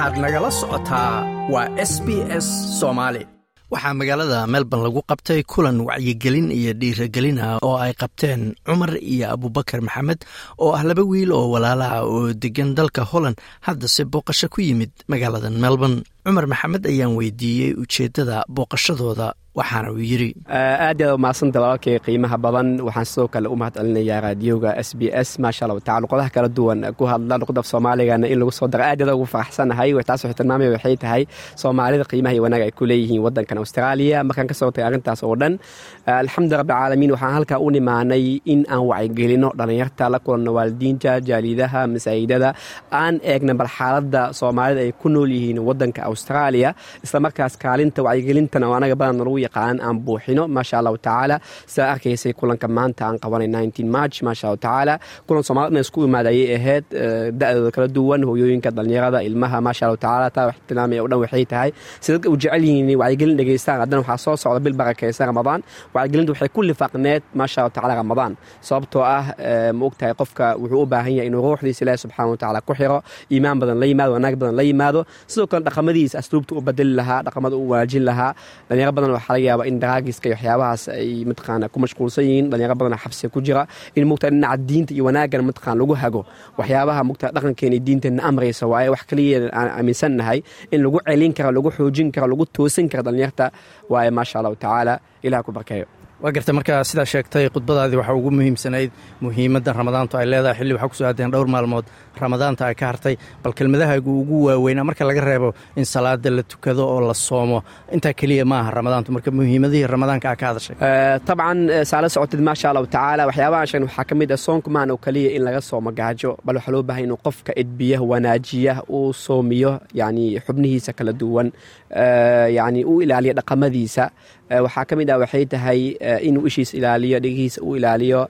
waxaad nagala socotaa waa s b s soomaali waxaa magaalada melbourne lagu qabtay kulan wacyigelin iyo dhiiragelin ah oo ay qabteen cumar iyo abubakar maxamed oo ah laba wiil oo walaalaha oo degan dalka holland haddase booqasho ku yimid magaalada melbourne cumar maxamed ayaan weydiiyey ujeeddada booqashadooda waxaana uu yidhi aad yaad umahadsanta walaalkay qiimaha badan. Waxaan sidoo kale u mahad celinayaa raadiyoga s b s. Maasha allah tacala luqadaha kala duwan ku hadla luqada soomaaligana in lagu soo daro aad yaad ugu faraxsanahay taas waxay tilmaamaya waxay tahay soomaalida qiimaha iyo wanaag ay ku leeyihiin waddankan austraaliya markaan ka soo tagay arrintaas oo dhan alxamdu rabbilcaalamiin waxaan halkaa u nimaanay in aan wacyigelino dhallinyarta la kulanno waalidiinta jaaliidaha masaajidada aan eegna bal xaaladda soomaalida ay ku nool yihiin waddanka austraaliya islamarkaas kaalinta wacyigelintana oo anaga badan lagu yaqaan aan buuxino. Maasha allahu tacaala sidaa arkaysay kulanka maanta aan qabanay march maasha allahu tacaala. Kulan soomaalidna isku imaada ayay ahayd da-dooda kala duwan hooyooyinka dhallinyarada ilmaha maasha allahu tacaala taa wax tilmaamaya o dhan waxay tahay. Si dadka u jecel yihiin wacyigelin dhegeystaan haddana waxaa soo socda bil barakaysa ramadaan. Wacyigelinta waxay ku lifaaqneed maasha allahu tacala ramadaan. Sababtoo ah ma og qofka wuxuu u baahan yahay inuu ruuxdiisa ilaahi subxana wa tacaala ku xiro iimaan badan la yimaado wanaag badan la yimaado. Sidoo kale dhaqamadiisa asluubta u badeli lahaa dhaqamada u wanaajin lahaa. Dhalinyaro badan waxaa laga yaaba in daraagiska iyo waxyaabahaas ay mataqaana ku mashquulsan yihiin. Dhalinyaro badan xabsiga ku jira in mugta dhinaca diinta iyo wanaagana mataqaan lagu hago. Waxyaabaha mugta dhaqankeena iyo diinteenna amraysa waaye wax kaliya aan aaminsannahay in lagu celin karo lagu xoojin karo lagu toosin karo dhalinyarta waaye maasha allahu tacaala ilaha ku barkeeyo waa garta marka sidaa sheegtay khudbadaadii waxaa ugu muhiimsanayd muhiimadda ramadaantu ay leedahay. Xilli waxaa ku soo aadeen dhowr maalmood ramadaanta ay ka hartay bal kelmadahaagu ugu waaweynaa marka laga reebo in salaada la tukado oo la soomo. Intaa keliya ma aha ramadaantu marka muhiimadihii ramadaanka a ka hadashay. Dabcan saala socotid maasha allahu tacaala. Waxyaabaha sheegn waxaa ka mid ah soonku maan oo keliya in laga soomo gaajo bal waxaa loo bahay inuu qofka edbiya wanaajiya uu soomiyo yani xubnihiisa kala duwan yani uu ilaaliyo dhaqamadiisa waxaa ka mid ah waxay tahay inuu ishiis ilaaliyo dhegihiisa uu ilaaliyo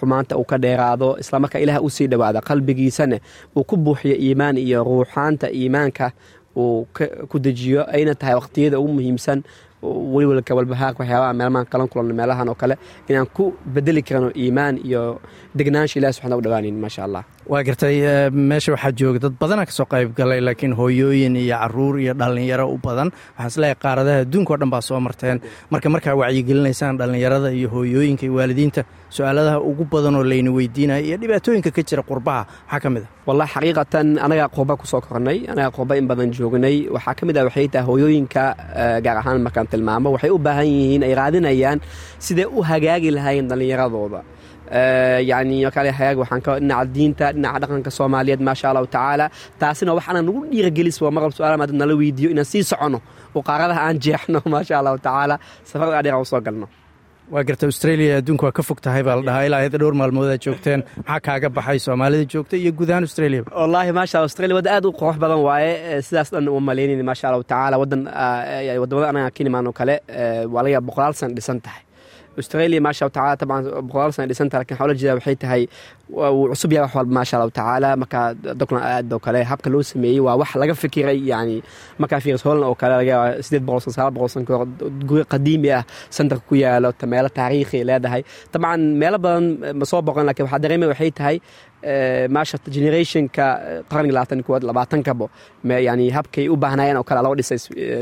xumaanta uu ka dheeraado islamarkaa ilaah u sii dhowaada qalbigiisana uu ku buuxiyo iimaan iyo ruuxaanta iimaanka uu ku dejiyo. Ayna tahay waqtiyada ugu muhiimsan welwelka walbahaarka waxyaabaha meelmaan qalan kulanno meelahan oo kale inaan ku bedeli karano iimaan iyo degnaansha ilahi subxana u dhawaanin maasha allah. Waa gartay meesha waxaa jooga dad badanaa ka soo qayb galay laakiin hooyooyin iyo carruur iyo dhallinyaro u badan. Waxaan is leeyahay qaaradaha adduunka o dhan baa soo marteen. Marka markaa wacyigelinaysaan dhallinyarada iyo hooyooyinka iyo waalidiinta su'aaladaha ugu badan oo layna weydiinaya iyo dhibaatooyinka ka jira qurbaha waxaa ka mid a wallahi xaqiiqatan anagaa qurba ku soo kornay anagaa qurba in badan joognay waxaa ka mid ah waxay tahay hooyooyinka gaar ahaan markaan tilmaamo waxay u baahan yihiin ay raadinayaan siday u hagaagi lahaayeen dhallinyaradooda. Yani kale hagaag waxaan ka dhinaca diinta dhinaca dhaqanka soomaaliyeed maasha allahu tacaala. Taasina waxaana nagu dhiiragelis waa marab su'aal maad nala weydiiyo inaan sii soconno oo qaaradaha aan jeexno maasha allahu tacaala. Safar adheer aan u soo galno waa garta australia adduunka waa ka fog tahay baa la dhahaa. Ilaa ayada dhowr maalmood aad joogteen maxaa kaaga baxay? Soomaalida joogta iyo guud ahaan australia wallaahi maasha australia wadda aad u qurux badan waaye sidaas dhan uma malaynayn maasha allahu tacaala waddan waddamada anaga ka nimaan kale waa laga boqolaal san dhisan tahay australia maasha allahu tacala taban boqolaal sana dhisan tahay laakiin waxaa ula jeeda waxay tahay wuu cusub yahay wax walba maasha allahu tacaala marka dockland aad oo kale habka loo sameeyey waa wax laga fikiray yani markaa fiiris holland oo kale laga yaaba sideed boqol sagaal boqol guri qadiimi ah centerka ku yaalo meelo taariikhi leedahay dabcan meelo badan ma soo boqon laakiin waxaa dareemaya waxay tahay maasha generationka qarniga labaatan kuwaad labaatankabo yani habkay u baahnaayeen oo kale loo dhisay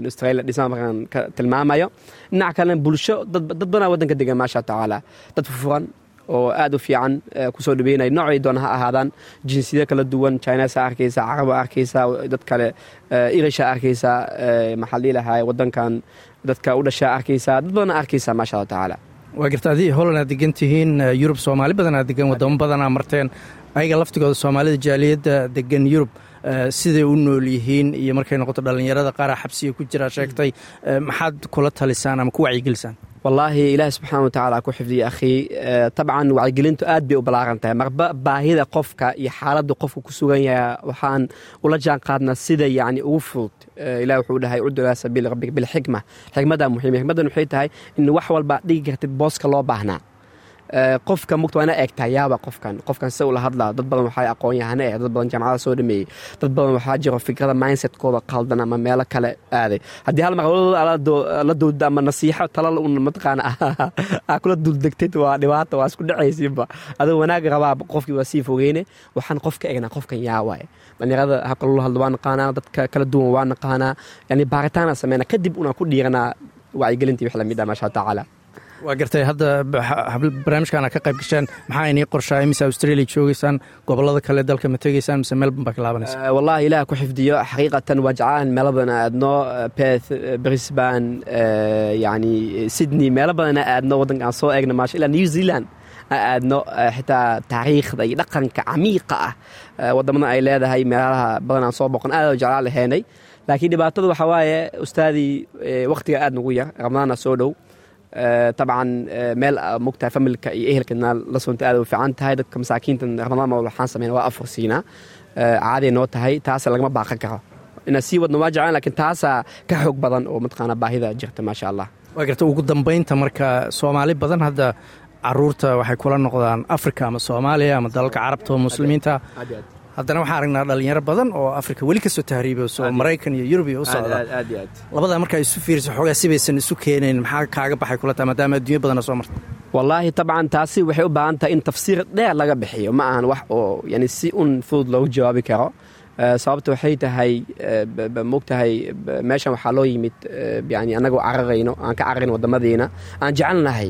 australia dhisma markaan ka tilmaamayo. Dhinaca kalena bulsho dad badanaa waddanka degan maasha tacaala dad fufuran oo aad u fiican ku soo dhaweynaya noocay doona ha ahaadaan. Jinsiyado kala duwan chinesa arkaysa caraba arkaysa dad kale irisha arkaysa maxaa dhihi lahaa waddankan dadka u dhashaa arkaysa dad badana arkaysa maasha allah tacaala waa garta adii holland aad degan tihiin yurub soomaali badanaa degan wadamo badanaa marteen ayaga laftigooda soomaalida jaaliyadda degan yurub siday u nool yihiin iyo markay noqoto dhallinyarada qaaraa xabsiga ku jira sheegtay maxaad kula talisaan ama ku wacyigelisaan? Wallaahi ilaahi subxaana wa tacaala ku xifdiya akhii tabcan wacyigelintu aad bay u ballaaran tahay. Marba baahida qofka iyo xaaladdu qofka ku sugan yahay waxaan ula jaan qaadnaa sida yacni ugu fudud ilahi wuxuu dhahay udu ilaa sabiili rabbika bilxikma xikmaddaa muhiima xikmaddan waxay tahay in wax walba dhigi kartid booska loo baahnaa qofka mugta waa ina eegtaa yaaba qofkan. Qofkan se ula hadlaa dad badan waxaa aqoon yahane eh dad badan jaamacada soo dhameeyey. Dad badan waxaa jiro fikrada mindsetkooda qaldan ama meelo kale aaday. Haddii hal mar la dowda ama nasiixo talal un mataqaana aa kula duldegtid waa dhibaata waa isku dhacaysiinba adoo wanaag rabaa qofkii waa sii fogeyne waxaan qof ka egnaa qofkan yaa waaye dhalinyarada habka loola hadlo waa naqaanaa dadka kala duwan waa naqaanaa yani baaritaana sameyna kadib unaan ku dhiiranaa wacyigelintii wix la mid ah maasha tacaala waa gartay hadda barnaamijkaana ka qayb gasheen. Maxaa inii qorshaay mise australia joogeysaan gobollada kale dalka ma tegeysaan mise melbourne baa ka laabanaysa? Wallahi ilaah ku xifdiyo. Xaqiiqatan waa jeclaan. Meelo badan aadno beth brisbane yani sydney. Meelo badan aadno waddankaan soo eegna maasha. Ilaa new zealand aadno xitaa taariikhda iyo dhaqanka camiiqa ah. Wadamada ay leedahay meelaha badan aan soo boqon aad jeclaan laheynay laakiin dhibaatada waxaa waaye ustaadii wakhtiga aad nagu yar. Ramadaana soo dhow dabcan meel mogtahay familka iyo ehelkana la soonta aad u fiican tahay dadka masaakiinta ramadaan ma waxaan sameyna waa afur siinaa caaday noo tahay taasa lagama baaqan karo inaan sii wadno waa jeclaan lakiin taasaa ka xoog badan oo mataqaana baahida jirta maasha allah waa garta ugu dambaynta marka soomaali badan hadda carruurta waxay kula noqdaan africa ama soomaaliya ama dalalka carabta oo muslimiinta haddana waxaan aragnaa dhalinyaro badan oo afrika weli ka soo tahriibayso maraykan iyo yurub iyo u socda. labadaa markaa isu fiiriso xoogaa sibaysan isu keenayn maxaa kaaga baxay kula tahay maadaama adduunya badana soo marta. Wallaahi tabcan taasi waxay u baahan tahay in tafsiir dheer laga bixiyo. Ma ahan wax oo yani si un fudud loogu jawaabi karo sababta waxay tahay mogtahay meeshan waxaa loo yimid yani annagoo cararayno aan ka cararayn wadamadiina aan jecelnahay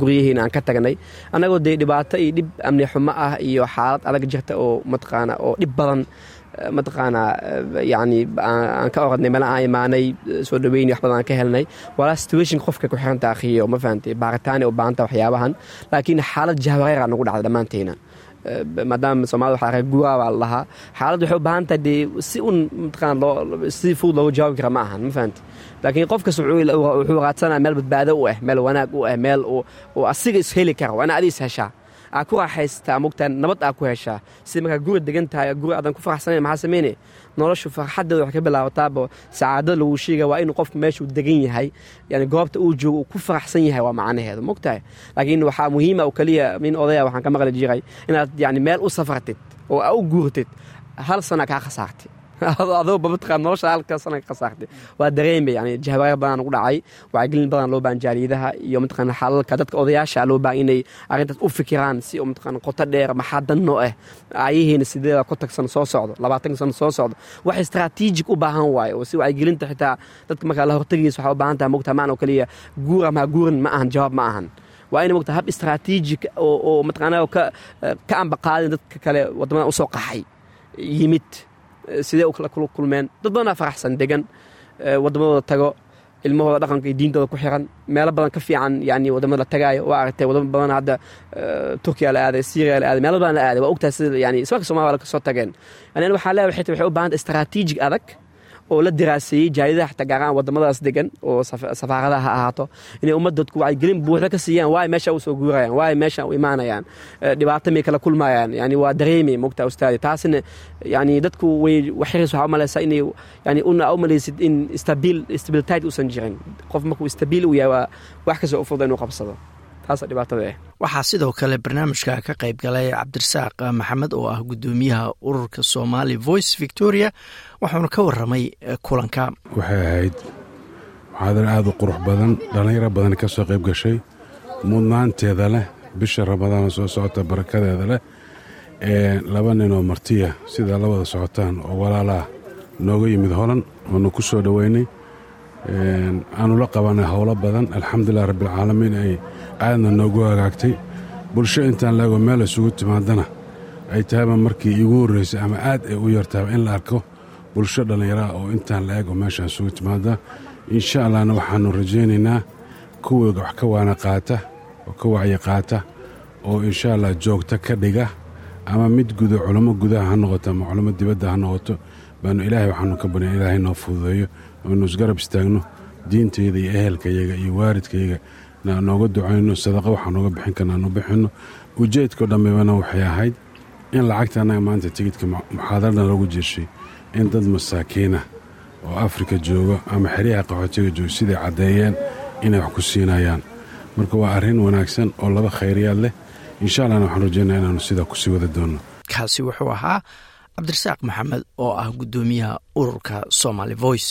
guryihiina aan ka tagnay. Annagoo dee dhibaato iyo dhib amni xumo ah iyo xaalad adag jirta oo mataqaana oo dhib badan mataqaanaa yani aan ka oradnay meel aan imaanay soo dhaweyn wax badan aan ka helnay walaa situation qofka ku xiranta akhiyo ma fahantay baaritaani u baahanta waxyaabahan laakiin xaalad jahwareera nagu dhacda dhammaanteena maadaama soomaalida waxaa reer guuraa baa la xaaladdu waxay u baahan tahay dee si un mataqaana si fudud loogu jawaabi kara ma ahan ma fahanti laakiin qof kasta wuxuu raadsanaya meel badbaado u ah meel wanaag u ah meel uu asiga isheli kara waa ina adi is heshaa aa ku raaxaystaa mogtaa nabad aa ku heshaa si markaa guri degan tahay guri aadan ku faraxsanayn maxaa sameyne noloshu farxaddeeda waxay ka bilaabataaba sacaadada lagu sheega waa inuu qofku meeshuu degan yahay. Yani goobta uu joogo uu ku faraxsan yahay waa macnaheedu mogtahay laakiin waxaa muhiima oo keliya min odaya waxaan ka maqli jiray inaad yani meel u safartid oo aa u guurtid hal sana kaa khasaartay adoo mataqaan nolosha halka sana ka khasaartay waa dareemay yani jahwareer badan ugu dhacay wacyigelin badan loo baahan jaaliyadaha iyo mataqaan xalalka dadka odayaasha loo baahan inay arrintaas u fikiraan si mataqaan qoto dheer maxaa danno ah aayihiina sideeda konton sano soo socdo labaatan sano soo socdo wax istaraatiijig u baahan waayo oo si wacyigelinta xitaa dadka markaa la hortagiisa waxaa u baahan tahay mogtaa maan oo keliya guur ama guurin ma ahan jawaab ma ahan waa ina mogtaa hab istaraatiijig oo mataqaanaa ka ambaqaadin dadka kale waddamada u soo qaxay yimid sidee u kala kulmeen? Dad badanaa faraxsan degan waddamadooda tago ilmahooda dhaqanka iyo diintooda ku xiran. Meelo badan ka fiican yani waddamada la tagaayo waa aragtay wadamo badan hadda turkiya la aaday syria la aaday meelo badan la aaday. Waa ogtahay sida yani ismarka somalia ka soo tageen. Yani waxaa leeyahay waxay waxay u baahanta istaraatiijig adag oo la diraaseeyey jaaliyadaha xataa gaar ahaan wadamadaas degan oo safaaradaha ha ahaato. Inay ummadda dadku wacyigelin buuxda ka siiyaan waayo meesha u soo guurayaan waayo meesha u imaanayaan dhibaato may kala kulmayaan? Yani waa dareemay mogtaa ustaadi taasina yani dadku way waxyaris waxaa u malaysaa inay yani una u malaysid in stabiil stabilityd uusan jirin. Qof markuu stabiil u yahay waa wax kastoo u furda inuu qabsado waxaa sidoo kale barnaamijka ka qayb galay cabdirasaaq maxamed oo ah guddoomiyaha ururka somali voice victoria waxauna ka waramay kulanka. Waxay ahayd muxaadar aada u qurux badan dhallinyaro badan ka soo qayb gashay mudnaanteeda leh bisha ramadaana soo socota barakadeeda leh laba ninoo martiya sidaa la wada socotaan oo walaalaa nooga yimid holan oonu ku soo dhoweynay aanu la qabanay howlo badan alxamdulilah rabbialcaalamiin ay aadna noogu hagaagtay bulsho intaan laego meel isugu timaadana ay tahayba markii iigu horreysay ama aad ay u yartaaba in la arko bulsho dhallinyaraha oo intaan la eego meeshaan isugu timaada insha allahna waxaannu rajaynaynaa kuwooga wax ka waana qaata oo ka wacyi qaata oo insha allah joogta ka dhiga. Ama mid gudo culummo gudaha ha noqoto ama culummo dibadda ha noqoto baanu ilaahay waxaanu ka barya ilaahay noo fududeeyo. Oonu isgarab istaagno diintayda iyo ehelkayaga iyo waalidkayaga nooga ducayno sadaqa waxaa nooga bixin karna aanu bixinno. Ujeedkao dhammeybana waxay ahayd in lacagta annaga maanta tigidka muxaadarna loogu jeeshay in dad masaakiinah oo afrika jooga ama xeryaha qaxootiga jooga siday caddeeyeen inay wax ku siinayaan. Marka waa arrin wanaagsan oo laba khayriyaad leh insha allahna waxaan rajeynaa inaanu sidaa ku sii wada doonno. Kaasi wuxuu ahaa cabdirasaaq maxamed oo ah guddoomiyaha ururka somaali voice